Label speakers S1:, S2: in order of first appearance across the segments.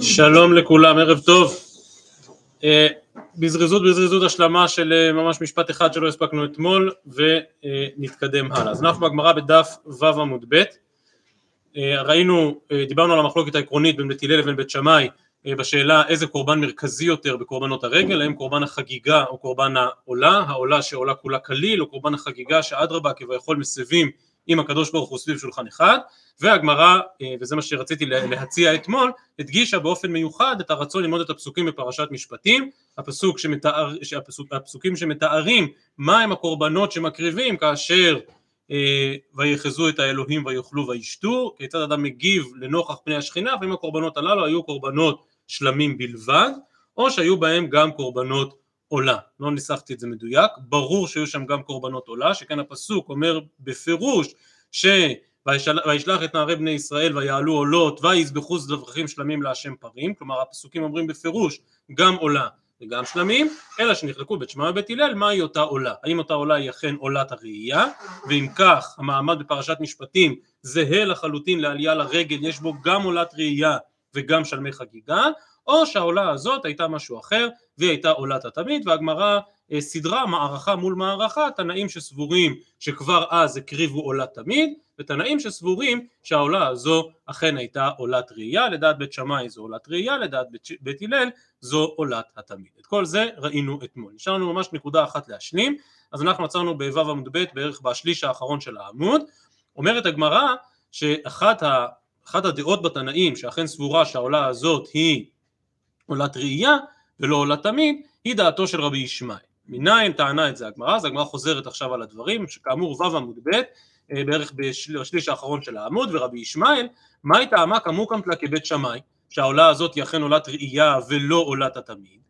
S1: שלום לכולם, ערב טוב. אה, בזריזות בזריזות השלמה של אה, ממש משפט אחד שלא הספקנו אתמול ונתקדם הלאה. אז אנחנו בגמרא בדף ו' עמוד ב', אה, ראינו, דיברנו על המחלוקת העקרונית בין בית הלל לבין בית שמאי בשאלה איזה קורבן מרכזי יותר בקורבנות הרגל, האם קורבן החגיגה או קורבן העולה, העולה שעולה כולה כליל או קורבן החגיגה שאדרבה כביכול מסבים עם הקדוש ברוך הוא סביב שולחן אחד והגמרא, אה, וזה מה שרציתי להציע אתמול, הדגישה באופן מיוחד את הרצון ללמוד את הפסוקים בפרשת משפטים, הפסוק שמתאר, הפסוק, הפסוקים שמתארים מהם הקורבנות שמקריבים כאשר אה, ויחזו את האלוהים ויאכלו וישתו, כיצד אדם מגיב לנוכח פני השכינה, ואם הקורבנות הללו היו קורבנות שלמים בלבד, או שהיו בהם גם קורבנות עולה, לא ניסחתי את זה מדויק, ברור שהיו שם גם קורבנות עולה, שכן הפסוק אומר בפירוש ש... וישלח את נערי בני ישראל ויעלו עולות ויזבחו זבחים שלמים להשם פרים, כלומר הפסוקים אומרים בפירוש גם עולה וגם שלמים, אלא שנחלקו בית שמע ובית הלל מהי אותה עולה, האם אותה עולה היא אכן עולת הראייה, ואם כך המעמד בפרשת משפטים זהה לחלוטין לעלייה לרגל, יש בו גם עולת ראייה וגם שלמי חגיגה, או שהעולה הזאת הייתה משהו אחר והיא הייתה עולת התמיד והגמרא אה, סדרה מערכה מול מערכה תנאים שסבורים שכבר אז הקריבו עולת תמיד ותנאים שסבורים שהעולה הזו אכן הייתה עולת ראייה לדעת בית שמאי זו עולת ראייה לדעת בית, הלל זו עולת התמיד. את כל זה ראינו אתמול. נשאר לנו ממש נקודה אחת להשלים. אז אנחנו עצרנו בו' עמוד ב' בערך בשליש האחרון של העמוד. אומרת הגמרא שאחת ה, הדעות בתנאים שאכן סבורה שהעולה הזאת היא עולת ראייה ולא עולת תמיד, היא דעתו של רבי ישמעאל. מניין טענה את זה הגמרא? אז הגמרא חוזרת עכשיו על הדברים, שכאמור ו' עמוד ב', אה, בערך בשליש האחרון של העמוד, ורבי ישמעאל, מהי טעמה כמוקמת לה כבית שמאי, שהעולה הזאת היא אכן עולת ראייה ולא עולת התמיד.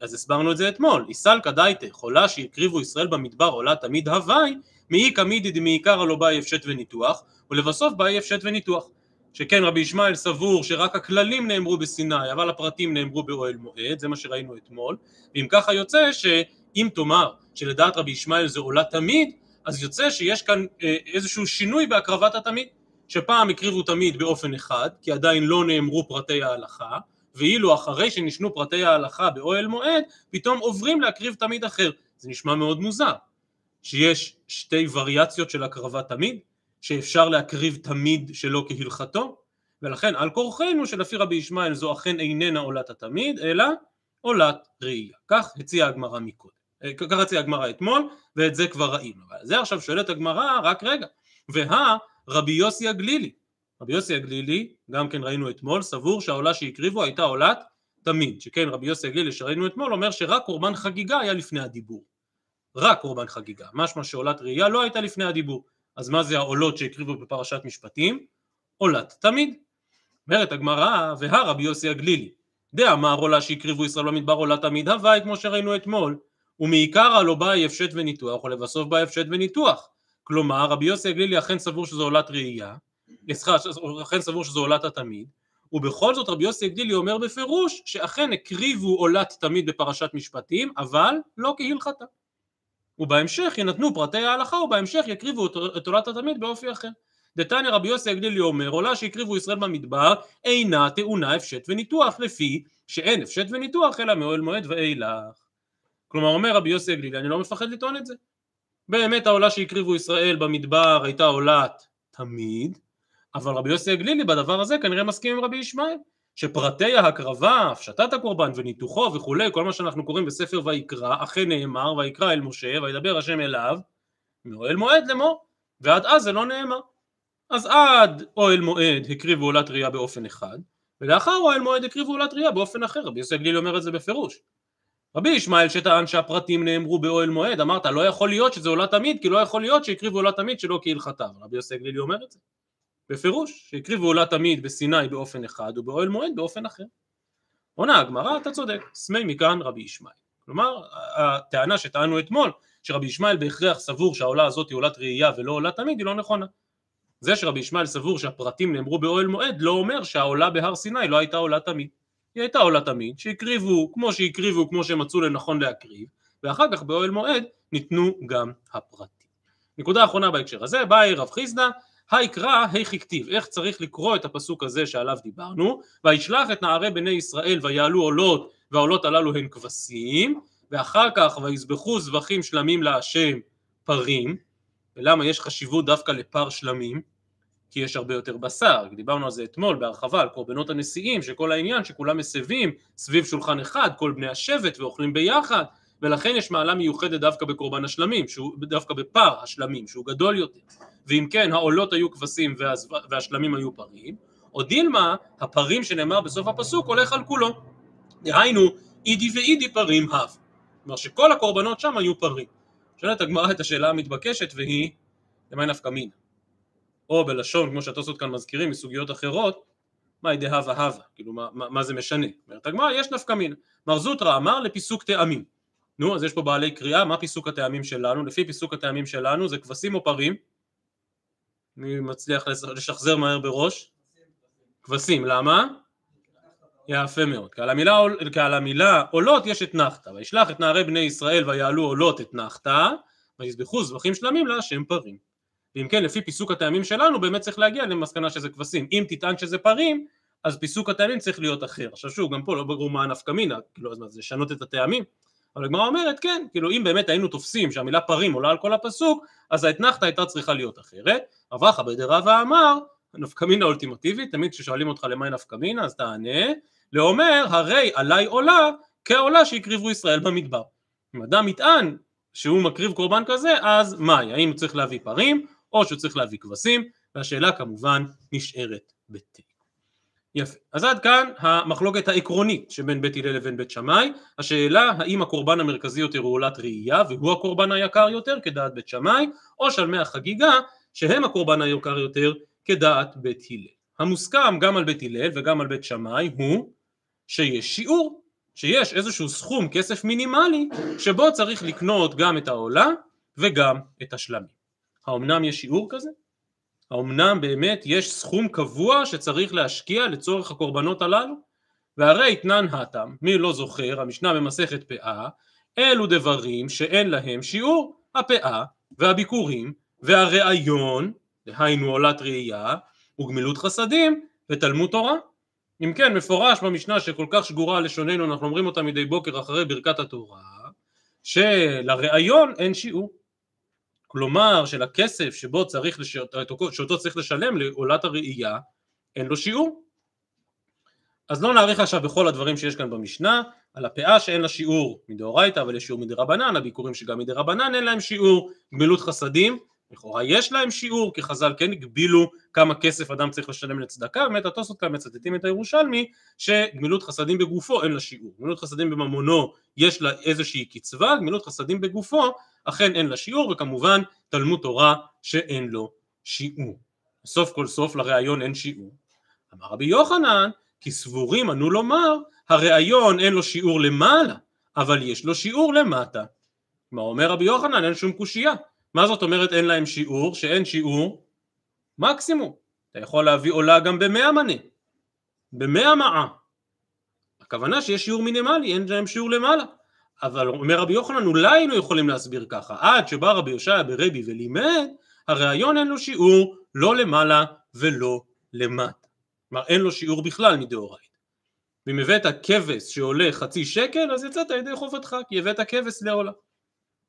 S1: אז הסברנו את זה אתמול, איסלקא דייתא, חולה שהקריבו ישראל במדבר עולת תמיד הוואי, מאי קמידי דמעיקרא לא באי הפשט וניתוח, ולבסוף באי הפשט וניתוח. שכן רבי ישמעאל סבור שרק הכללים נאמרו בסיני אבל הפרטים נאמרו באוהל מועד, זה מה שראינו אתמול, ואם ככה יוצא שאם תאמר שלדעת רבי ישמעאל זה עולה תמיד, אז יוצא שיש כאן אה, איזשהו שינוי בהקרבת התמיד, שפעם הקריבו תמיד באופן אחד, כי עדיין לא נאמרו פרטי ההלכה, ואילו אחרי שנשנו פרטי ההלכה באוהל מועד, פתאום עוברים להקריב תמיד אחר. זה נשמע מאוד מוזר, שיש שתי וריאציות של הקרבת תמיד, שאפשר להקריב תמיד שלא כהלכתו ולכן על כורחנו שלפי רבי ישמעאל זו אכן איננה עולת התמיד אלא עולת ראייה. כך הציעה הגמרא מקודם. אה, כך הציעה הגמרא אתמול ואת זה כבר ראינו. אבל זה עכשיו שואלת הגמרא רק רגע. והא רבי יוסי הגלילי. רבי יוסי הגלילי גם כן ראינו אתמול סבור שהעולה שהקריבו הייתה עולת תמיד. שכן רבי יוסי הגלילי שראינו אתמול אומר שרק קורבן חגיגה היה לפני הדיבור. רק קורבן חגיגה. משמע שעולת ראייה לא הייתה לפני הדיבור אז מה זה העולות שהקריבו בפרשת משפטים? עולת תמיד. אומרת הגמרא, והרבי יוסי הגלילי, דאמר עולה שהקריבו ישראל במדבר עולת תמיד הוואי כמו שראינו אתמול, ומעיקר לא בא הפשט וניתוח, ולבסוף בא הפשט וניתוח. כלומר, רבי יוסי הגלילי אכן סבור שזו עולת ראייה, סליחה, אכן סבור שזו עולת התמיד, ובכל זאת רבי יוסי הגלילי אומר בפירוש שאכן הקריבו עולת תמיד בפרשת משפטים, אבל לא כהלכתה. ובהמשך ינתנו פרטי ההלכה ובהמשך יקריבו את עולת התמיד באופי אחר. דתניא רבי יוסי הגלילי אומר עולה שהקריבו ישראל במדבר אינה טעונה הפשט וניתוח לפי שאין הפשט וניתוח אלא מאוהל מועד ואילך. כלומר אומר רבי יוסי הגלילי אני לא מפחד לטעון את זה. באמת העולה שהקריבו ישראל במדבר הייתה עולת תמיד אבל רבי יוסי הגלילי בדבר הזה כנראה מסכים עם רבי ישמעאל שפרטי ההקרבה, הפשטת הקורבן וניתוחו וכולי, כל מה שאנחנו קוראים בספר ויקרא, אכן נאמר, ויקרא אל משה, וידבר השם אליו, מאוהל מועד לאמור, ועד אז זה לא נאמר. אז עד אוהל מועד הקריבו עולת ראייה באופן אחד, ולאחר אוהל מועד הקריבו עולת ראייה באופן אחר, רבי יוסף גליל אומר את זה בפירוש. רבי ישמעאל שטען שהפרטים נאמרו באוהל מועד, אמרת לא יכול להיות שזה עולה תמיד, כי לא יכול להיות שהקריבו עולה תמיד שלא כהלכתה, רבי יוסף גלילי אומר את זה. בפירוש, שהקריבו עולה תמיד בסיני באופן אחד ובאוהל מועד באופן אחר. עונה הגמרא, אתה צודק, סמי מכאן רבי ישמעאל. כלומר, הטענה שטענו אתמול, שרבי ישמעאל בהכרח סבור שהעולה הזאת היא עולת ראייה ולא עולה תמיד, היא לא נכונה. זה שרבי ישמעאל סבור שהפרטים נאמרו באוהל מועד, לא אומר שהעולה בהר סיני לא הייתה עולה תמיד. היא הייתה עולה תמיד, שהקריבו כמו שהקריבו, כמו שהם מצאו לנכון להקריב, ואחר כך באוהל מועד ניתנו גם הפרטים. נקודה אחרונה בהקשר הזה, באי רב חיסדא היקרא היכי כתיב, איך צריך לקרוא את הפסוק הזה שעליו דיברנו, וישלח את נערי בני ישראל ויעלו עולות והעולות הללו הן כבשים ואחר כך ויזבחו זבחים שלמים להשם פרים. ולמה יש חשיבות דווקא לפר שלמים? כי יש הרבה יותר בשר, דיברנו על זה אתמול בהרחבה על קורבנות הנשיאים שכל העניין שכולם מסבים סביב שולחן אחד כל בני השבט ואוכלים ביחד ולכן יש מעלה מיוחדת דווקא בקורבן השלמים, שהוא, דווקא בפר השלמים שהוא גדול יותר ואם כן העולות היו כבשים והשלמים היו פרים או דילמה הפרים שנאמר בסוף הפסוק הולך על כולו. דהיינו אידי ואידי פרים הב כלומר שכל הקורבנות שם היו פרים. שואלת הגמרא את השאלה המתבקשת והיא למי נפקא מינה. או בלשון כמו שהתוספות כאן מזכירים מסוגיות אחרות מהי דהבה הווה כאילו מה, מה, מה זה משנה? אומרת הגמרא יש נפקא מינה. מר זוטרא אמר לפיסוק טעמים. נו אז יש פה בעלי קריאה מה פיסוק הטעמים שלנו? לפי פיסוק הטעמים שלנו זה כבשים או פרים מי מצליח לשחזר מהר בראש? כבשים למה? יפה מאוד. כי על המילה, כי על המילה עולות יש את נחתא, וישלח את נערי בני ישראל ויעלו עולות את נחתא, ויזבחו זבחים שלמים להשם פרים. ואם כן, לפי פיסוק הטעמים שלנו, באמת צריך להגיע למסקנה שזה כבשים. אם תטען שזה פרים, אז פיסוק הטעמים צריך להיות אחר. עכשיו שוב, גם פה לא ברור מה הנפקא מינה, כאילו, אז זה לשנות את הטעמים. אבל הגמרא אומרת, כן, כאילו אם באמת היינו תופסים שהמילה פרים עולה על כל הפסוק, אז האתנחתא הייתה צריכה להיות אחרת. רבחה בדרבה אמר, נפקא מינה אולטימטיבית, תמיד כששואלים אותך למה נפקא מינה, אז תענה, לאומר הרי עליי עולה כעולה שהקריבו ישראל במדבר. אם אדם יטען שהוא מקריב קורבן כזה אז מהי? האם הוא צריך להביא פרים או שהוא צריך להביא כבשים והשאלה כמובן נשארת בתיק. יפה. אז עד כאן המחלוקת העקרונית שבין בית הלל לבין בית שמאי. השאלה האם הקורבן המרכזי יותר הוא עולת ראייה והוא הקורבן היקר יותר כדעת בית שמאי או שלמי החגיגה שהם הקורבן היקר יותר כדעת בית הלל. המוסכם גם על בית הלל וגם על בית שמאי הוא שיש שיעור, שיש איזשהו סכום כסף מינימלי שבו צריך לקנות גם את העולה וגם את השלמים. האומנם יש שיעור כזה? האומנם באמת יש סכום קבוע שצריך להשקיע לצורך הקורבנות הללו? והרי אתנן הטם, מי לא זוכר, המשנה במסכת פאה, אלו דברים שאין להם שיעור, הפאה והביקורים והראיון, דהיינו עולת ראייה, וגמילות חסדים ותלמוד תורה. אם כן, מפורש במשנה שכל כך שגורה לשוננו, אנחנו אומרים אותה מדי בוקר אחרי ברכת התורה, שלראיון אין שיעור. כלומר, שלכסף שבו צריך, לש... שאותו צריך לשלם לעולת הראייה, אין לו שיעור. אז לא נאריך עכשיו בכל הדברים שיש כאן במשנה, על הפאה שאין לה שיעור מדאורייתא, אבל יש שיעור מדרבנן, הביקורים שגם מדרבנן אין להם שיעור, גמילות חסדים, לכאורה יש להם שיעור, כי חז"ל כן הגבילו כמה כסף אדם צריך לשלם לצדקה, באמת התוספות כאן מצטטים את הירושלמי שגמילות חסדים בגופו אין לה שיעור, גמילות חסדים בממונו יש לה איזושהי קצבה, גמילות חסדים בגופו אכן אין לה שיעור, וכמובן תלמוד תורה שאין לו שיעור. סוף כל סוף לראיון אין שיעור. אמר רבי יוחנן, כי סבורים ענו לומר, הראיון אין לו שיעור למעלה, אבל יש לו שיעור למטה. מה אומר רבי יוחנן? אין שום קושייה. מה זאת אומרת אין להם שיעור? שאין שיעור מקסימום. אתה יכול להביא עולה גם במאה מנה, במאה מעה. הכוונה שיש שיעור מינימלי, אין להם שיעור למעלה. אבל אומר רבי יוחנן, אולי היינו יכולים להסביר ככה, עד שבא רבי יושע ברבי ולימד, הרעיון אין לו שיעור לא למעלה ולא למטה. כלומר אין לו שיעור בכלל מדאורייתא. ואם הבאת כבש שעולה חצי שקל, אז יצאת ידי חובתך, כי הבאת כבש לעולה.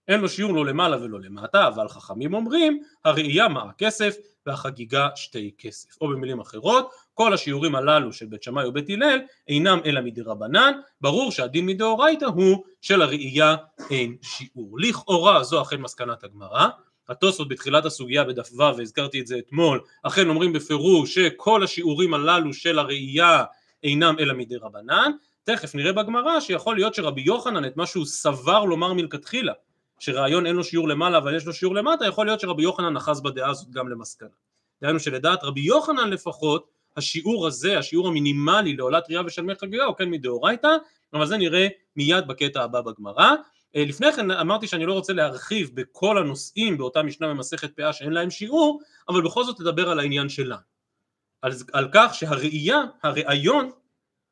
S1: אין לו שיעור לא למעלה ולא למטה, אבל חכמים אומרים, הראייה מעה כסף והחגיגה שתי כסף. או במילים אחרות, כל השיעורים הללו של בית שמאי ובית הלל אינם אלא מדרבנן, ברור שהדין מדאורייתא הוא שלראייה אין שיעור. לכאורה זו אכן מסקנת הגמרא, התוספות בתחילת הסוגיה בדף ו' והזכרתי את זה אתמול, אכן אומרים בפירוש שכל השיעורים הללו של הראייה אינם אלא מדרבנן, תכף נראה בגמרא שיכול להיות שרבי יוחנן את מה שהוא סבר לומר מלכתחילה שרעיון אין לו שיעור למעלה אבל יש לו שיעור למטה, יכול להיות שרבי יוחנן נחז בדעה הזאת גם למסקנה. דהיינו שלדעת רבי יוחנן לפחות, השיעור הזה, השיעור המינימלי לעולת ראייה ושלמי חגיגה הוא כן מדאורייתא, אבל זה נראה מיד בקטע הבא בגמרא. אה, לפני כן אמרתי שאני לא רוצה להרחיב בכל הנושאים באותה משנה במסכת פאה שאין להם שיעור, אבל בכל זאת לדבר על העניין שלנו. על, על כך שהראייה, הראיון,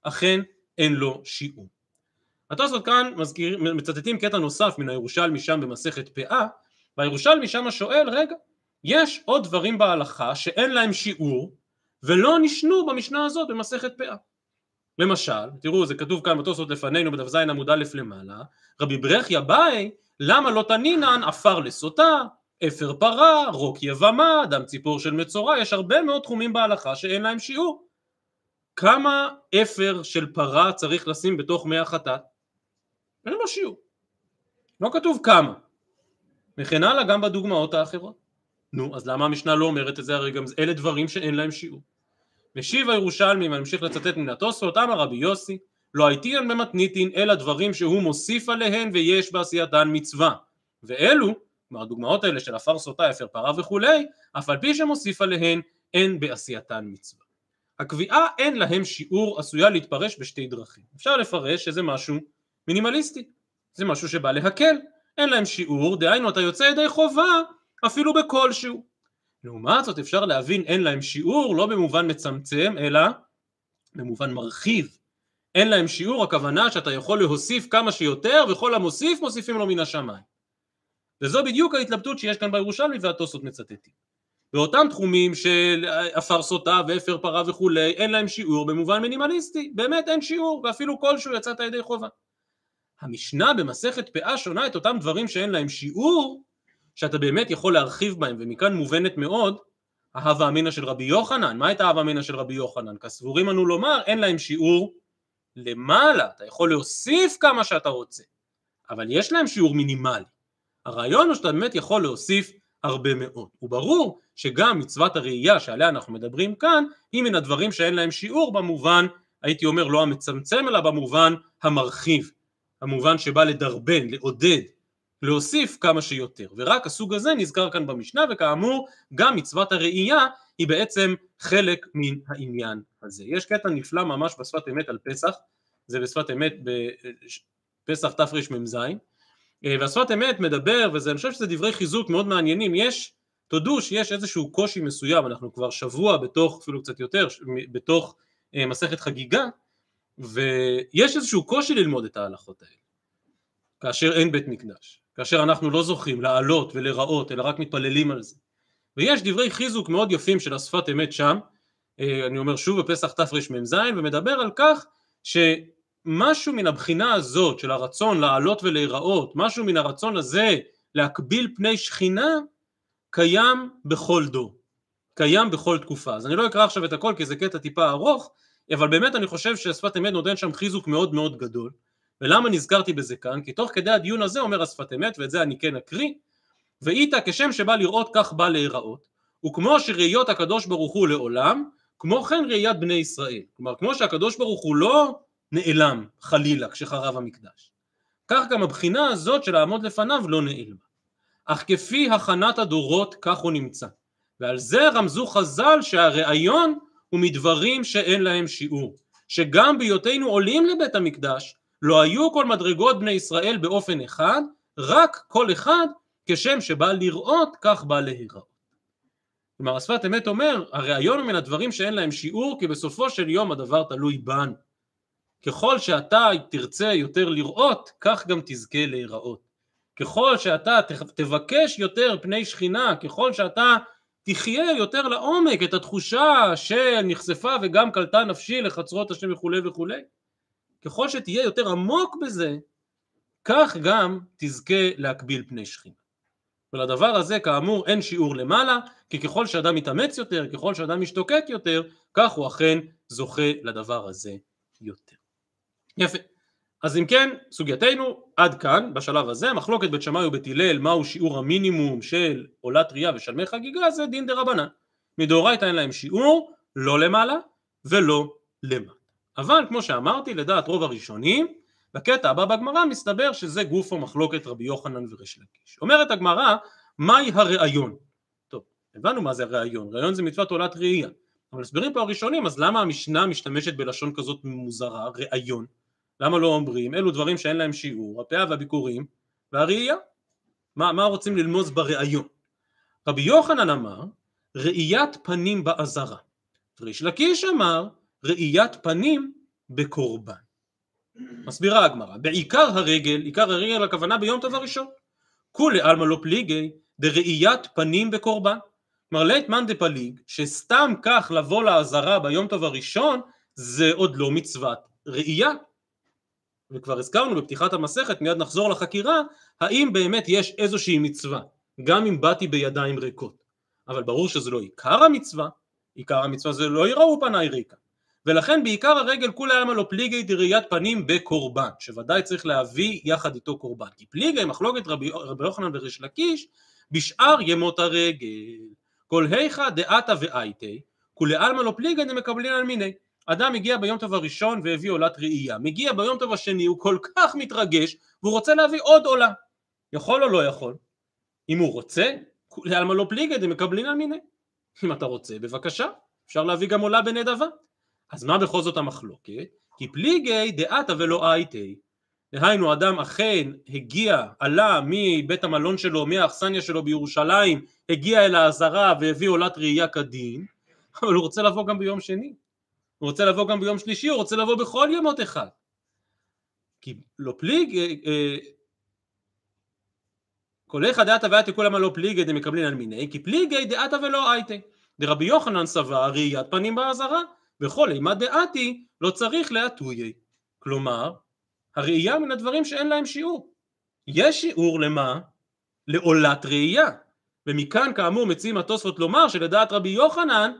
S1: אכן אין לו שיעור. התוספות כאן מזכיר, מצטטים קטע נוסף מן הירושלמי שם במסכת פאה והירושלמי שם שואל רגע יש עוד דברים בהלכה שאין להם שיעור ולא נשנו במשנה הזאת במסכת פאה. למשל, תראו זה כתוב כאן בתוספות לפנינו בדף ז עמוד א' למעלה, רבי ברכיה באי למה לא תנינן עפר לסוטה, אפר פרה, רוק יבמה, דם ציפור של מצורע, יש הרבה מאוד תחומים בהלכה שאין להם שיעור. כמה אפר של פרה צריך לשים בתוך מי החטאת? אין לו שיעור. לא כתוב כמה. וכן הלאה גם בדוגמאות האחרות. נו, אז למה המשנה לא אומרת את זה? הרי גם אלה דברים שאין להם שיעור. משיב הירושלמי, ואני ממשיך לצטט מן התוספות, אמר רבי יוסי, לא הייתיין במתניתין אלא דברים שהוא מוסיף עליהן ויש בעשייתן מצווה. ואלו, כלומר הדוגמאות האלה של עפר סוטה, אפר פרה וכולי, אף על פי שמוסיף עליהן אין בעשייתן מצווה. הקביעה אין להם שיעור עשויה להתפרש בשתי דרכים. אפשר לפרש שזה משהו מינימליסטי, זה משהו שבא להקל, אין להם שיעור, דהיינו אתה יוצא ידי חובה אפילו בכלשהו. לעומת זאת אפשר להבין אין להם שיעור לא במובן מצמצם אלא במובן מרחיב. אין להם שיעור הכוונה שאתה יכול להוסיף כמה שיותר וכל המוסיף מוסיפים לו מן השמיים. וזו בדיוק ההתלבטות שיש כאן בירושלמי והתוספות מצטטים. באותם תחומים של עפר סוטה ואפר פרה וכולי אין להם שיעור במובן מינימליסטי באמת אין שיעור ואפילו כלשהו יצאת ידי חובה המשנה במסכת פאה שונה את אותם דברים שאין להם שיעור שאתה באמת יכול להרחיב בהם ומכאן מובנת מאוד ההווה אמינא של רבי יוחנן מה הייתה ההווה אמינא של רבי יוחנן? כסבורים אנו לומר אין להם שיעור למעלה אתה יכול להוסיף כמה שאתה רוצה אבל יש להם שיעור מינימלי הרעיון הוא שאתה באמת יכול להוסיף הרבה מאוד. וברור שגם מצוות הראייה שעליה אנחנו מדברים כאן היא מן הדברים שאין להם שיעור במובן הייתי אומר לא המצמצם אלא במובן המרחיב המובן שבא לדרבן, לעודד, להוסיף כמה שיותר ורק הסוג הזה נזכר כאן במשנה וכאמור גם מצוות הראייה היא בעצם חלק מן העניין הזה. יש קטע נפלא ממש בשפת אמת על פסח זה בשפת אמת בפסח תרמ"ז והשפת אמת מדבר, ואני חושב שזה דברי חיזוק מאוד מעניינים, יש, תודו שיש איזשהו קושי מסוים, אנחנו כבר שבוע בתוך, אפילו קצת יותר, בתוך אה, מסכת חגיגה, ויש איזשהו קושי ללמוד את ההלכות האלה, כאשר אין בית מקדש, כאשר אנחנו לא זוכים לעלות ולראות, אלא רק מתפללים על זה. ויש דברי חיזוק מאוד יפים של השפת אמת שם, אה, אני אומר שוב בפסח תרמ"ז, ומדבר על כך ש... משהו מן הבחינה הזאת של הרצון לעלות ולהיראות, משהו מן הרצון הזה להקביל פני שכינה, קיים בכל דור, קיים בכל תקופה. אז אני לא אקרא עכשיו את הכל כי זה קטע טיפה ארוך, אבל באמת אני חושב שהשפת אמת נותן שם חיזוק מאוד מאוד גדול. ולמה נזכרתי בזה כאן? כי תוך כדי הדיון הזה אומר השפת אמת, ואת זה אני כן אקריא, ואיתה כשם שבא לראות כך בא להיראות, וכמו שראיות הקדוש ברוך הוא לעולם, כמו כן ראיית בני ישראל. כלומר, כמו שהקדוש ברוך הוא לא נעלם חלילה כשחרב המקדש. כך גם הבחינה הזאת של לעמוד לפניו לא נעלמה. אך כפי הכנת הדורות כך הוא נמצא. ועל זה רמזו חז"ל שהראיון הוא מדברים שאין להם שיעור. שגם בהיותנו עולים לבית המקדש לא היו כל מדרגות בני ישראל באופן אחד, רק כל אחד כשם שבא לראות כך בא להיראות. כלומר השפת אמת אומר הראיון הוא מן הדברים שאין להם שיעור כי בסופו של יום הדבר תלוי בנו ככל שאתה תרצה יותר לראות, כך גם תזכה להיראות. ככל שאתה תבקש יותר פני שכינה, ככל שאתה תחיה יותר לעומק את התחושה של נחשפה וגם קלטה נפשי לחצרות השם וכולי וכולי, ככל שתהיה יותר עמוק בזה, כך גם תזכה להקביל פני שכינה. ולדבר הזה כאמור אין שיעור למעלה, כי ככל שאדם מתאמץ יותר, ככל שאדם משתוקק יותר, כך הוא אכן זוכה לדבר הזה יותר. יפה. אז אם כן, סוגייתנו עד כאן, בשלב הזה, מחלוקת בית שמאי ובית הלל, מהו שיעור המינימום של עולת טריה ושלמי חגיגה, זה דין דה רבנן. מדאורייתא אין להם שיעור, לא למעלה ולא למטה. אבל כמו שאמרתי, לדעת רוב הראשונים, בקטע הבא בגמרא מסתבר שזה גופו מחלוקת רבי יוחנן וריש לקיש. אומרת הגמרא, מהי הראיון? טוב, הבנו מה זה הראיון, ראיון זה מצוות עולת ראייה. אבל הסברים פה הראשונים, אז למה המשנה משתמשת בלשון כזאת מוזרה, ראיון? למה לא אומרים אלו דברים שאין להם שיעור, הפאה והביקורים והראייה? מה, מה רוצים ללמוז בראיון? רבי יוחנן אמר ראיית פנים באזהרה, ריש לקיש אמר ראיית פנים בקורבן. מסבירה הגמרא, בעיקר הרגל, עיקר הרגל הכוונה ביום טוב הראשון, כולי עלמא לא פליגי דראיית פנים בקורבן, כלומר לית מאן דפליג, שסתם כך לבוא לעזרה ביום טוב הראשון, זה עוד לא מצוות ראייה. וכבר הזכרנו בפתיחת המסכת, מיד נחזור לחקירה, האם באמת יש איזושהי מצווה, גם אם באתי בידיים ריקות. אבל ברור שזה לא עיקר המצווה, עיקר המצווה זה לא יראו פניי ריקה. ולכן בעיקר הרגל כולי עלמא לא פליגי דראיית פנים בקורבן, שוודאי צריך להביא יחד איתו קורבן. כי פליגי מחלוקת רבי, רבי יוחנן וריש לקיש בשאר ימות הרגל. כל היכא דעתא ואייתי, כולי עלמא לא פליגי דמקבלין על מיני. אדם הגיע ביום טוב הראשון והביא עולת ראייה, מגיע ביום טוב השני, הוא כל כך מתרגש והוא רוצה להביא עוד עולה. יכול או לא יכול? אם הוא רוצה, כולי עלמא לא פליגי דמקבלין על מיני. אם אתה רוצה, בבקשה, אפשר להביא גם עולה בנדבה. אז מה בכל זאת המחלוקת? כי פליגי דעתה ולא אייתי. דהיינו אדם אכן הגיע, עלה מבית המלון שלו, מהאכסניה שלו בירושלים, הגיע אל העזרה והביא עולת ראייה כדין, אבל הוא רוצה לבוא גם ביום שני. הוא רוצה לבוא גם ביום שלישי, הוא רוצה לבוא בכל ימות אחד. כי לא פליג, אה, אה, כל איכא דעתה ואייתי כולם לא פליגי דמקבלין על מיני, כי פליגי דעתה ולא אייתי. דרבי יוחנן סבר ראיית פנים בעזרה, וכל אימה דעתי לא צריך להטויי. כלומר, הראייה מן הדברים שאין להם שיעור. יש שיעור למה? לעולת ראייה. ומכאן כאמור מציעים התוספות לומר שלדעת רבי יוחנן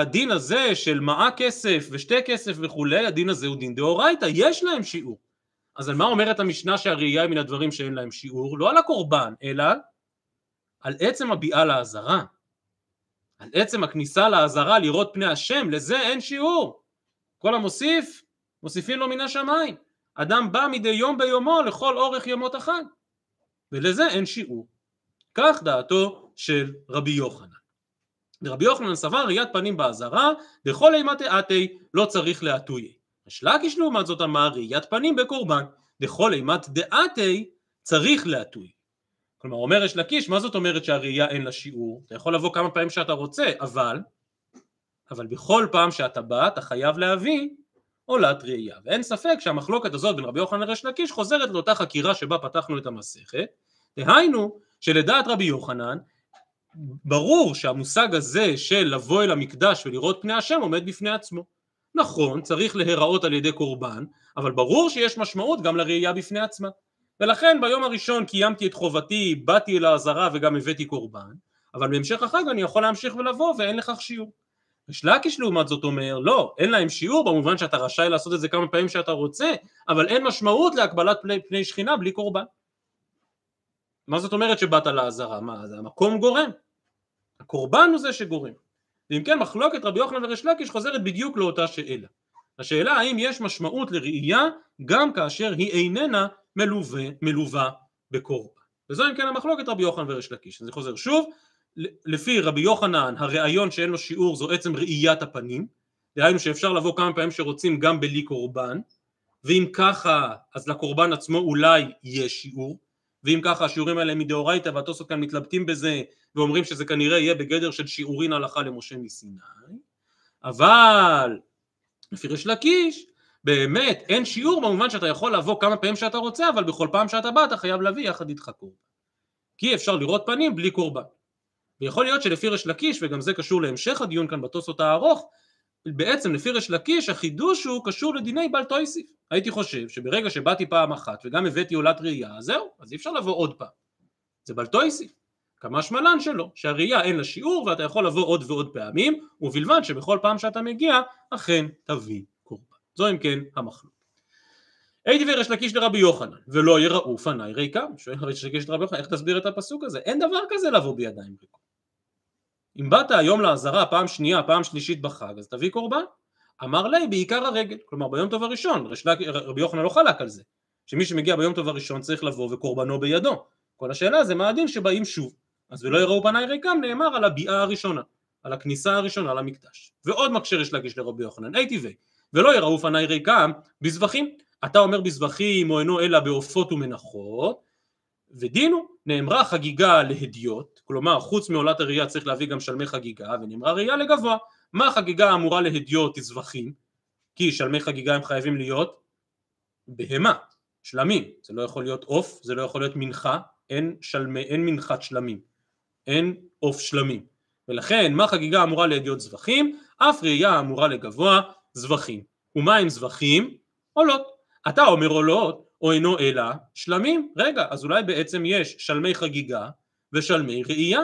S1: הדין הזה של מעה כסף ושתי כסף וכולי, הדין הזה הוא דין דאורייתא, יש להם שיעור. אז על מה אומרת המשנה שהראייה היא מן הדברים שאין להם שיעור? לא על הקורבן, אלא על עצם הביאה לעזרה. על עצם הכניסה לעזרה לראות פני השם, לזה אין שיעור. כל המוסיף, מוסיפים לו מן השמיים. אדם בא מדי יום ביומו לכל אורך ימות החג, ולזה אין שיעור. כך דעתו של רבי יוחנן. ורבי יוחנן סבר ראיית פנים באזהרה, דכל אימת דעתי לא צריך להטויה. השלקיש לעומת זאת אמר ראיית פנים בקורבן, דכל אימת דעתי צריך להטויה. כלומר אומר יש לקיש, מה זאת אומרת שהראייה אין לה שיעור? אתה יכול לבוא כמה פעמים שאתה רוצה, אבל, אבל בכל פעם שאתה בא אתה חייב להביא עולת ראייה. ואין ספק שהמחלוקת הזאת בין רבי יוחנן לריש לקיש חוזרת לאותה חקירה שבה פתחנו את המסכת, דהיינו שלדעת רבי יוחנן ברור שהמושג הזה של לבוא אל המקדש ולראות פני השם עומד בפני עצמו. נכון, צריך להיראות על ידי קורבן, אבל ברור שיש משמעות גם לראייה בפני עצמה. ולכן ביום הראשון קיימתי את חובתי, באתי אל העזרה וגם הבאתי קורבן, אבל בהמשך החג אני יכול להמשיך ולבוא ואין לכך שיעור. ושלקיש לעומת זאת אומר, לא, אין להם שיעור במובן שאתה רשאי לעשות את זה כמה פעמים שאתה רוצה, אבל אין משמעות להקבלת פני, שכינה בלי קורבן. מה זאת אומרת שבאת לעזרה? מה, זה המקום גורם? הקורבן הוא זה שגורם. ואם כן מחלוקת רבי יוחנן וריש לקיש חוזרת בדיוק לאותה שאלה. השאלה האם יש משמעות לראייה גם כאשר היא איננה מלווה, מלווה בקורבן. וזו אם כן המחלוקת רבי יוחנן וריש לקיש. אני חוזר שוב, לפי רבי יוחנן הרעיון שאין לו שיעור זו עצם ראיית הפנים, דהיינו שאפשר לבוא כמה פעמים שרוצים גם בלי קורבן, ואם ככה אז לקורבן עצמו אולי יש שיעור, ואם ככה השיעורים האלה מדאורייתא והתוספות כאן מתלבטים בזה ואומרים שזה כנראה יהיה בגדר של שיעורין הלכה למשה מסיני, אבל לפי ריש לקיש באמת אין שיעור במובן שאתה יכול לבוא כמה פעמים שאתה רוצה אבל בכל פעם שאתה בא אתה חייב להביא יחד איתך קורבן. כי אפשר לראות פנים בלי קורבן. ויכול להיות שלפי ריש לקיש וגם זה קשור להמשך הדיון כאן בתוספות הארוך בעצם לפי ריש לקיש החידוש הוא קשור לדיני בל תויסיף הייתי חושב שברגע שבאתי פעם אחת וגם הבאתי עולת ראייה אז זהו אז אי אפשר לבוא עוד פעם. זה בל תויסיף כמה שמלן שלא שהראייה אין לה שיעור ואתה יכול לבוא עוד ועוד פעמים ובלבד שבכל פעם שאתה מגיע אכן תביא זו אם כן המחלוקת. הייתי וריש לקיש לרבי יוחנן ולא יראו פניי ריקם. שואל ריש לקיש לרבי יוחנן איך תסביר את הפסוק הזה? אין דבר כזה לבוא בידיים ריקות. אם באת היום לעזרה פעם שנייה פעם שלישית בחג אז תביא קורבן. אמר לי בעיקר הרגל. כלומר ביום טוב הראשון רבי יוחנן לא חלק על זה. שמי שמגיע ביום טוב הראשון צריך לבוא וקורבנו בידו. כל השאלה זה מה הדין שבאים שוב אז ולא יראו פניי ריקם נאמר על הביאה הראשונה על הכניסה הראשונה למקדש. ועוד מקשר יש להגיש לרבי יוחנן. הייתי וי ולא יראו פניי ריקם בזבחים. אתה אומר בזבחים או אינו אלא בעופות ומנחות, ודינו נאמרה חגיגה להדיוט, כלומר חוץ מעולת הראייה צריך להביא גם שלמי חגיגה, ונאמרה ראייה לגבוה. מה חגיגה אמורה להדיוט זבחים? כי שלמי חגיגה הם חייבים להיות בהמה, שלמים, זה לא יכול להיות עוף, זה לא יכול להיות מנחה, אין, שלמי, אין מנחת שלמים, אין עוף שלמים. ולכן מה חגיגה אמורה להדיוט זבחים? אף ראייה אמורה לגבוה זבחים. ומה עם זבחים? עולות. אתה אומר עולות, או אינו אלא שלמים. רגע, אז אולי בעצם יש שלמי חגיגה ושלמי ראייה.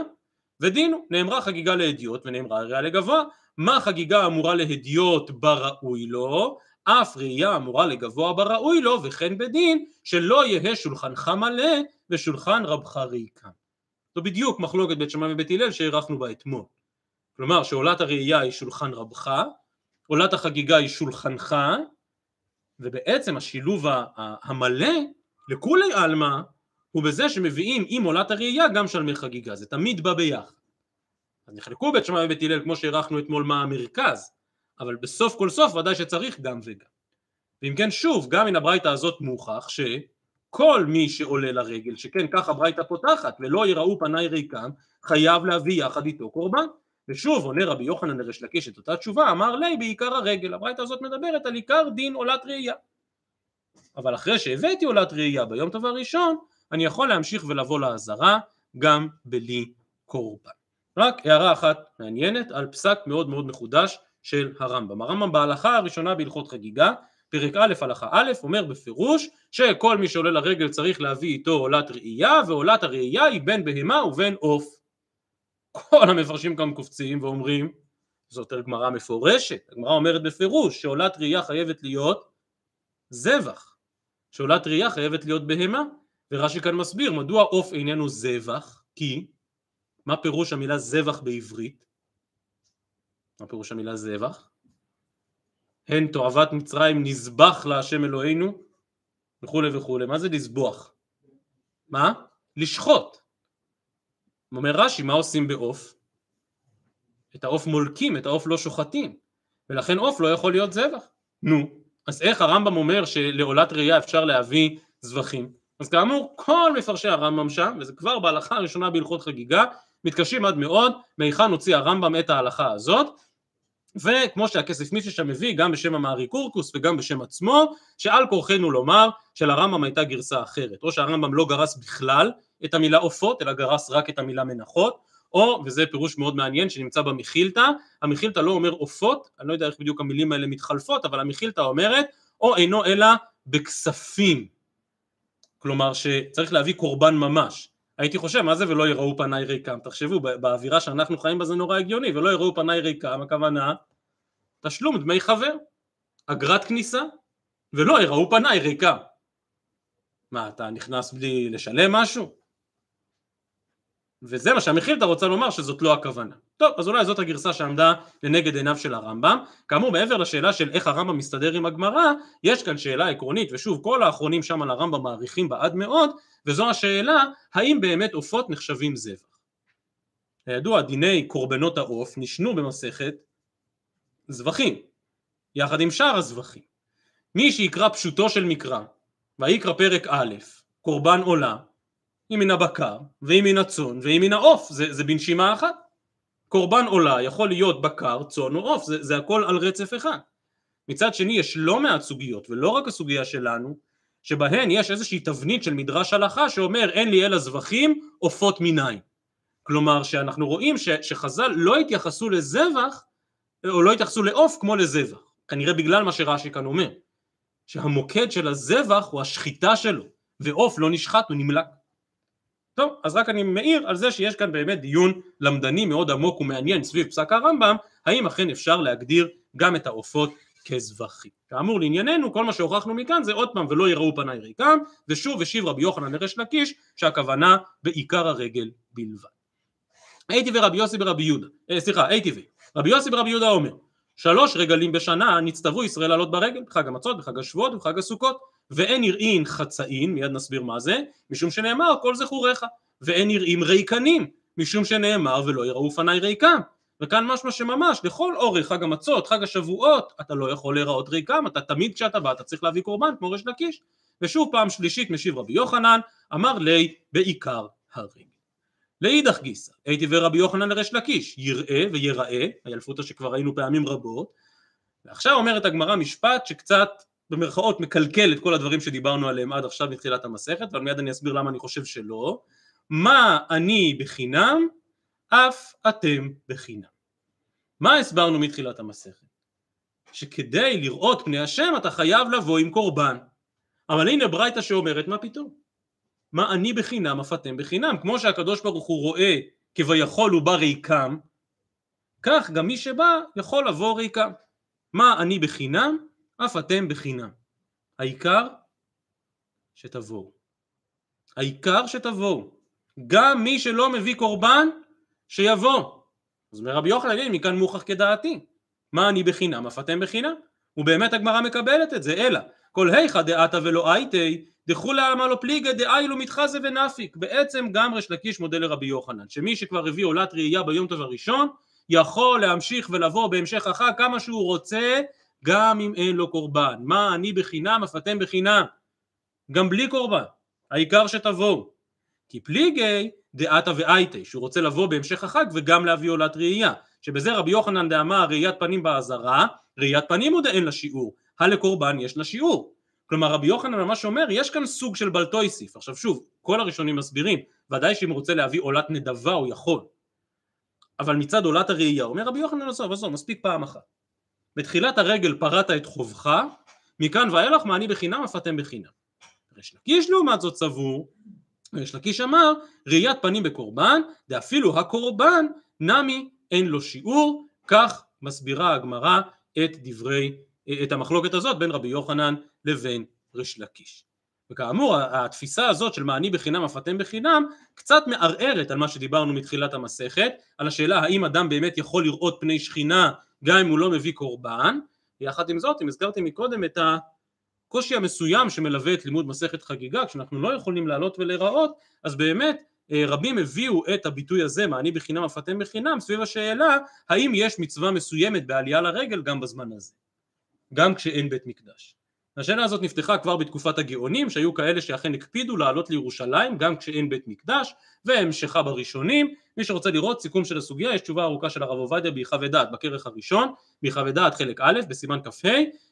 S1: ודינו, נאמרה חגיגה להדיוט ונאמרה ראייה לגבוה. מה חגיגה אמורה להדיוט בראוי לו? אף ראייה אמורה לגבוה בראוי לו, וכן בדין שלא יהא שולחנך מלא ושולחן רבך ריקה. זו בדיוק מחלוקת בית שמאי ובית הלל שהארכנו בה אתמול. כלומר שעולת הראייה היא שולחן רבך, עולת החגיגה היא שולחנך, ובעצם השילוב המלא לכולי עלמא הוא בזה שמביאים עם עולת הראייה גם שלמי חגיגה, זה תמיד בא ביחד. אז נחלקו בית שמאי ובית הלל כמו שהארכנו אתמול מה המרכז, אבל בסוף כל סוף ודאי שצריך גם וגם. ואם כן שוב, גם מן הברייתא הזאת מוכח שכל מי שעולה לרגל, שכן ככה ברייתא פותחת, ולא יראו פניי ריקם, חייב להביא יחד איתו קורבן. ושוב עונה רבי יוחנן לריש לקיש את אותה תשובה, אמר לי בעיקר הרגל, הברייתא הזאת מדברת על עיקר דין עולת ראייה. אבל אחרי שהבאתי עולת ראייה ביום טוב הראשון, אני יכול להמשיך ולבוא לעזרה גם בלי קורבן. רק הערה אחת מעניינת על פסק מאוד מאוד מחודש של הרמב"ם. הרמב"ם בהלכה הראשונה בהלכות חגיגה, פרק א' הלכה א', אומר בפירוש שכל מי שעולה לרגל צריך להביא איתו עולת ראייה, ועולת הראייה היא בין בהמה ובין עוף. כל המפרשים כאן קופצים ואומרים, זאת גמרא מפורשת, הגמרא אומרת בפירוש שעולת ראייה חייבת להיות זבח, שעולת ראייה חייבת להיות בהמה, ורש"י כאן מסביר מדוע עוף איננו זבח, כי מה פירוש המילה זבח בעברית? מה פירוש המילה זבח? הן תועבת מצרים נזבח להשם אלוהינו וכולי וכולי, מה זה לזבוח? מה? לשחוט. אומר רש"י, מה עושים בעוף? את העוף מולקים, את העוף לא שוחטים, ולכן עוף לא יכול להיות זבח. נו, אז איך הרמב"ם אומר שלעולת ראייה אפשר להביא זבחים? אז כאמור, כל מפרשי הרמב"ם שם, וזה כבר בהלכה הראשונה בהלכות חגיגה, מתקשים עד מאוד מהיכן הוציא הרמב"ם את ההלכה הזאת, וכמו שהכסף מישהו שם מביא גם בשם המערי קורקוס וגם בשם עצמו שעל כורחנו לומר שלרמב"ם הייתה גרסה אחרת. או שהרמב"ם לא גרס בכלל את המילה עופות אלא גרס רק את המילה מנחות. או וזה פירוש מאוד מעניין שנמצא במחילתא המחילתא לא אומר עופות אני לא יודע איך בדיוק המילים האלה מתחלפות אבל המחילתא אומרת או אינו אלא בכספים. כלומר שצריך להביא קורבן ממש הייתי חושב מה זה ולא יראו פניי ריקם תחשבו באווירה שאנחנו חיים בה זה נורא הגיוני ולא יראו פניי ריקם הכוונה תשלום דמי חבר אגרת כניסה ולא יראו פניי ריקם מה אתה נכנס בלי לשלם משהו? וזה מה שהמחילתא רוצה לומר שזאת לא הכוונה. טוב, אז אולי זאת הגרסה שעמדה לנגד עיניו של הרמב"ם. כאמור, מעבר לשאלה של איך הרמב"ם מסתדר עם הגמרא, יש כאן שאלה עקרונית, ושוב, כל האחרונים שם על הרמב"ם מעריכים בה עד מאוד, וזו השאלה, האם באמת עופות נחשבים זבח? הידוע, דיני קורבנות העוף נשנו במסכת זבחים, יחד עם שאר הזבחים. מי שיקרא פשוטו של מקרא, ויקרא פרק א', קורבן עולה, היא מן הבקר, והיא מן הצאן, והיא מן העוף, זה, זה בנשימה אחת. קורבן עולה יכול להיות בקר, צאן או עוף, זה, זה הכל על רצף אחד. מצד שני יש לא מעט סוגיות, ולא רק הסוגיה שלנו, שבהן יש איזושהי תבנית של מדרש הלכה שאומר אין לי אלא זבחים עופות מניין. כלומר שאנחנו רואים ש, שחז"ל לא התייחסו לזבח או לא התייחסו לעוף כמו לזבח, כנראה בגלל מה שרש"י כאן אומר, שהמוקד של הזבח הוא השחיטה שלו, ועוף לא נשחט הוא נמלק. טוב, אז רק אני מעיר על זה שיש כאן באמת דיון למדני מאוד עמוק ומעניין סביב פסק הרמב"ם, האם אכן אפשר להגדיר גם את העופות כזבחים. כאמור לענייננו כל מה שהוכחנו מכאן זה עוד פעם ולא יראו פניי ריקם ושוב השיב רבי יוחנן לריש לקיש שהכוונה בעיקר הרגל בלבד. הייתי ורבי יוסי ברבי יהודה, אה, סליחה הייתי ו... רבי יוסי ברבי יהודה אומר שלוש רגלים בשנה נצטוו ישראל לעלות ברגל, בחג המצות, בחג השבועות ובחג הסוכות ואין יראין חצאין, מיד נסביר מה זה, משום שנאמר כל זכוריך ואין יראים ריקנים, משום שנאמר ולא יראו פניי ריקם וכאן משמע שממש לכל אורך חג המצות, חג השבועות, אתה לא יכול להיראות ריקם, אתה תמיד כשאתה בא אתה צריך להביא קורבן כמו ריש לקיש. ושוב פעם שלישית משיב רבי יוחנן, אמר לי בעיקר הרגל. לאידך גיסא, הייתי ורבי יוחנן לריש לקיש, יראה ויראה, הילפותא שכבר ראינו פעמים רבות, ועכשיו אומרת הגמרא משפט שקצת במרכאות מקלקל את כל הדברים שדיברנו עליהם עד עכשיו מתחילת המסכת, אבל מיד אני אסביר למה אני חושב שלא. מה אני בחינם אף אתם בחינם. מה הסברנו מתחילת המסכת? שכדי לראות פני השם אתה חייב לבוא עם קורבן. אבל הנה ברייתא שאומרת מה פתאום? מה אני בחינם אף אתם בחינם. כמו שהקדוש ברוך הוא רואה כביכול הוא בא ריקם, כך גם מי שבא יכול לבוא ריקם. מה אני בחינם אף אתם בחינם. העיקר שתבואו. העיקר שתבואו. גם מי שלא מביא קורבן, שיבוא. אז אומר רבי יוחנן, מכאן מוכח כדעתי. מה אני בחינם, אף אתם בחינם? ובאמת הגמרא מקבלת את זה, אלא כל היכא דעתה ולא הייתי, דכולי עלמא לא פליגא דאיילו מתחזה ונפיק. בעצם גם ריש לקיש מודה לרבי יוחנן, שמי שכבר הביא עולת ראייה ביום טוב הראשון, יכול להמשיך ולבוא בהמשך החג כמה שהוא רוצה, גם אם אין לו קורבן. מה אני בחינם, אף אתם בחינם. גם בלי קורבן. העיקר שתבואו. כי פליגי דעתה ואייתי, שהוא רוצה לבוא בהמשך החג וגם להביא עולת ראייה. שבזה רבי יוחנן דאמר ראיית פנים באזהרה, ראיית פנים עוד אין לה שיעור, הלקורבן יש לה שיעור. כלומר רבי יוחנן ממש אומר יש כאן סוג של בלטויסיף. עכשיו שוב, כל הראשונים מסבירים, ודאי שאם הוא רוצה להביא עולת נדבה הוא יכול. אבל מצד עולת הראייה, אומר רבי יוחנן עזוב עזוב מספיק פעם אחת. בתחילת הרגל פרעת את חובך, מכאן ואילך מה אני בחינם אף אתם בחינם. ריש לקיש לעומת זאת סבור, ריש לקיש אמר ראיית פנים בקורבן, דאפילו הקורבן נמי אין לו שיעור, כך מסבירה הגמרא את דברי, את המחלוקת הזאת בין רבי יוחנן לבין ריש לקיש. וכאמור התפיסה הזאת של מעני בחינם אף אתם בחינם קצת מערערת על מה שדיברנו מתחילת המסכת על השאלה האם אדם באמת יכול לראות פני שכינה גם אם הוא לא מביא קורבן יחד עם זאת אם הזכרתי מקודם את הקושי המסוים שמלווה את לימוד מסכת חגיגה כשאנחנו לא יכולים לעלות ולהיראות אז באמת אה, רבים הביאו את הביטוי הזה מעני בחינם אף אתם בחינם סביב השאלה האם יש מצווה מסוימת בעלייה לרגל גם בזמן הזה גם כשאין בית מקדש השאלה הזאת נפתחה כבר בתקופת הגאונים שהיו כאלה שאכן הקפידו לעלות לירושלים גם כשאין בית מקדש והמשכה בראשונים. מי שרוצה לראות סיכום של הסוגיה יש תשובה ארוכה של הרב עובדיה ביחווה דעת בכרך הראשון ביחווה דעת חלק א' בסימן כ"ה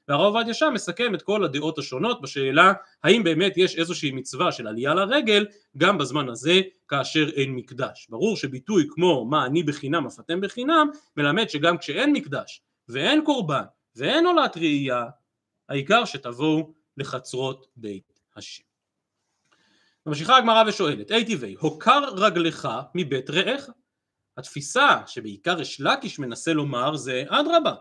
S1: והרב עובדיה שם מסכם את כל הדעות השונות בשאלה האם באמת יש איזושהי מצווה של עלייה לרגל גם בזמן הזה כאשר אין מקדש. ברור שביטוי כמו מה אני בחינם אף אתם בחינם מלמד שגם כשאין מקדש ואין קורבן ואין עולת ראייה העיקר שתבואו לחצרות בית השם. ממשיכה הגמרא ושואלת, אי טבעי, הוקר רגלך מבית רעך? התפיסה שבעיקר יש לקיש מנסה לומר זה אדרבה,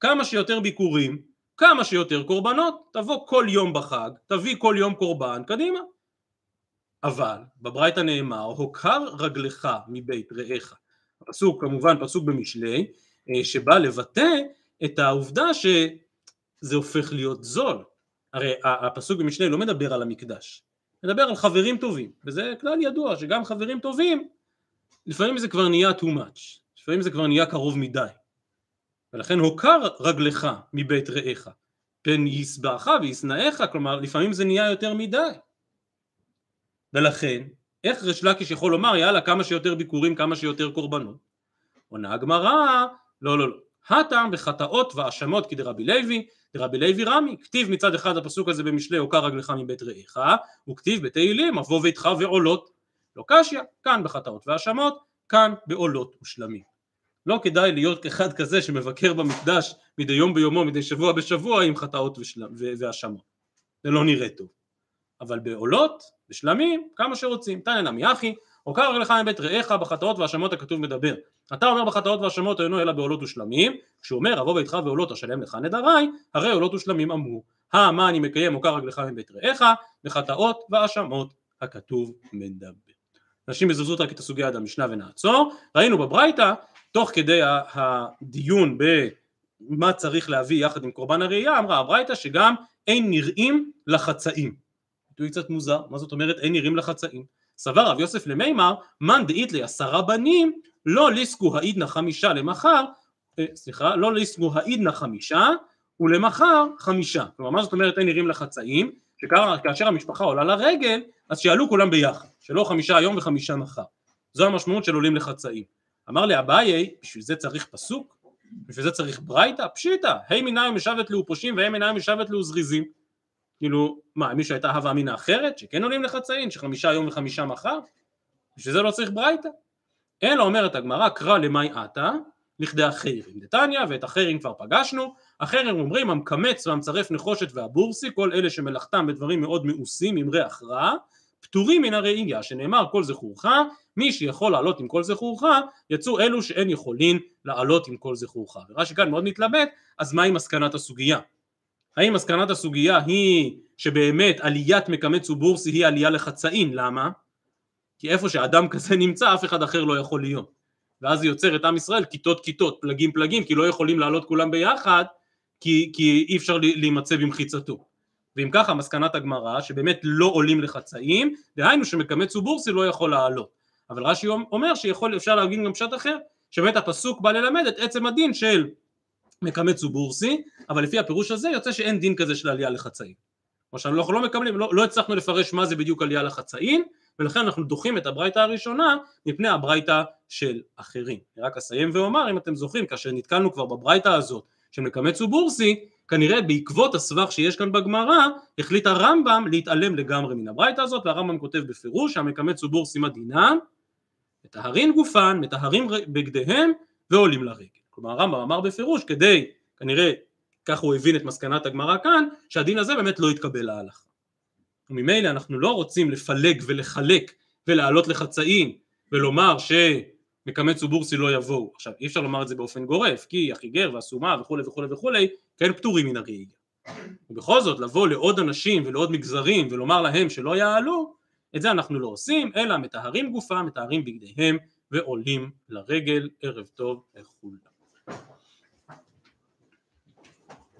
S1: כמה שיותר ביקורים, כמה שיותר קורבנות, תבוא כל יום בחג, תביא כל יום קורבן, קדימה. אבל בברייתא נאמר, הוקר רגלך מבית רעך. הפסוק כמובן פסוק במשלי, אה, שבא לבטא את העובדה ש... זה הופך להיות זול. הרי הפסוק במשנה לא מדבר על המקדש, מדבר על חברים טובים, וזה כלל ידוע שגם חברים טובים, לפעמים זה כבר נהיה too much, לפעמים זה כבר נהיה קרוב מדי. ולכן הוקר רגלך מבית רעך, פן ישבעך וישנאיך, כלומר לפעמים זה נהיה יותר מדי. ולכן, איך ריש לקיש יכול לומר יאללה כמה שיותר ביקורים, כמה שיותר קורבנות? עונה הגמרא, לא לא לא, הטעם בחטאות והאשמות כדרבי לוי, דרבי לוי רמי, כתיב מצד אחד הפסוק הזה במשלי הוקע רגלך מבית רעך, וכתיב בתהילים אבוא ביתך ועולות, לא קשיא, כאן בחטאות והאשמות, כאן בעולות ושלמים. לא כדאי להיות כאחד כזה שמבקר במקדש מדי יום ביומו, מדי שבוע בשבוע עם חטאות והאשמות. זה לא נראה טוב. אבל בעולות, בשלמים, כמה שרוצים. תנא נמי אחי, הוקע רגלך מבית רעך בחטאות והאשמות הכתוב מדבר. אתה אומר בחטאות והאשמות אינו אלא בעולות ושלמים, כשהוא אומר אבוא ביתך ועולות אשלם לך נדרי, הרי עולות ושלמים אמרו, הא מה אני מקיים הוקע רגלך מבית רעך, בחטאות והאשמות הכתוב מדבר. נשים בזריזות רק את הסוגיה עד המשנה ונעצור, ראינו בברייתא, תוך כדי הדיון במה צריך להביא יחד עם קורבן הראייה, אמרה הברייתא שגם אין נראים לחצאים. ביטוי קצת מוזר, מה זאת אומרת אין נראים לחצאים? סבר רב יוסף למימר, מאן דאית לי עשרה בנים, לא ליסקו העידנא חמישה למחר, אה, סליחה, לא ליסקו העידנא חמישה, ולמחר חמישה. כלומר, מה זאת אומרת אין נראים לחצאים? שכאשר המשפחה עולה לרגל, אז שיעלו כולם ביחד, שלא חמישה היום וחמישה מחר. זו המשמעות של עולים לחצאים. אמר לי אביי, בשביל זה צריך פסוק? בשביל זה צריך ברייתא? פשיטא, ה' מנהים משבת לאו פושעים וה' משבת לאו זריזים. כאילו, מה, מישהו הייתה הווה אמינא אחרת, שכן עולים לחצאין, שחמישה יום וחמישה מחר? בשביל זה לא צריך ברייתא. אלא אומרת הגמרא קרא למאי עתה לכדי החיירים דתניא ואת החיירים כבר פגשנו החיירים אומרים המקמץ והמצרף נחושת והבורסי כל אלה שמלאכתם בדברים מאוד מאוסים עם ריח רע פטורים מן הראייה שנאמר כל זכורך מי שיכול לעלות עם כל זכורך יצאו אלו שאין יכולים לעלות עם כל זכורך ורש"י כאן מאוד מתלבט אז מהי מסקנת הסוגיה האם מסקנת הסוגיה היא שבאמת עליית מקמץ ובורסי היא עלייה לחצאין? למה? כי איפה שאדם כזה נמצא אף אחד אחר לא יכול להיות. ואז זה יוצר את עם ישראל כיתות כיתות פלגים פלגים כי לא יכולים לעלות כולם ביחד כי, כי אי אפשר להימצא במחיצתו. ואם ככה מסקנת הגמרא שבאמת לא עולים לחצאים דהיינו שמקמץ ובורסי לא יכול לעלות. אבל רש"י אומר שיכול אפשר להגיד גם פשט אחר שבאמת הפסוק בא ללמד את עצם הדין של מקמץ ובורסי אבל לפי הפירוש הזה יוצא שאין דין כזה של עלייה לחצאים או שאנחנו לא מקבלים לא, לא הצלחנו לפרש מה זה בדיוק עלייה לחצאים ולכן אנחנו דוחים את הברייתא הראשונה מפני הברייתא של אחרים. אני רק אסיים ואומר אם אתם זוכרים כאשר נתקלנו כבר בברייתא הזאת של מקמץ ובורסי כנראה בעקבות הסבך שיש כאן בגמרא החליט הרמב"ם להתעלם לגמרי מן הברייתא הזאת והרמב"ם כותב בפירוש שהמקמץ ובורסי מדינם מטהרין גופן, מטהרים בגדיהם ועולים לרגל. כלומר הרמב"ם אמר בפירוש כדי כנראה כך הוא הבין את מסקנת הגמרא כאן שהדין הזה באמת לא יתקבל להלכה. וממילא אנחנו לא רוצים לפלג ולחלק ולהעלות לחצאים ולומר שמקמץ ובורסי לא יבואו. עכשיו אי אפשר לומר את זה באופן גורף כי החיגר והסומה וכולי וכולי וכולי כן פטורים מן הראייה. ובכל זאת לבוא לעוד אנשים ולעוד מגזרים ולומר להם שלא יעלו את זה אנחנו לא עושים אלא מטהרים גופם מטהרים בגדיהם ועולים לרגל ערב טוב לכולם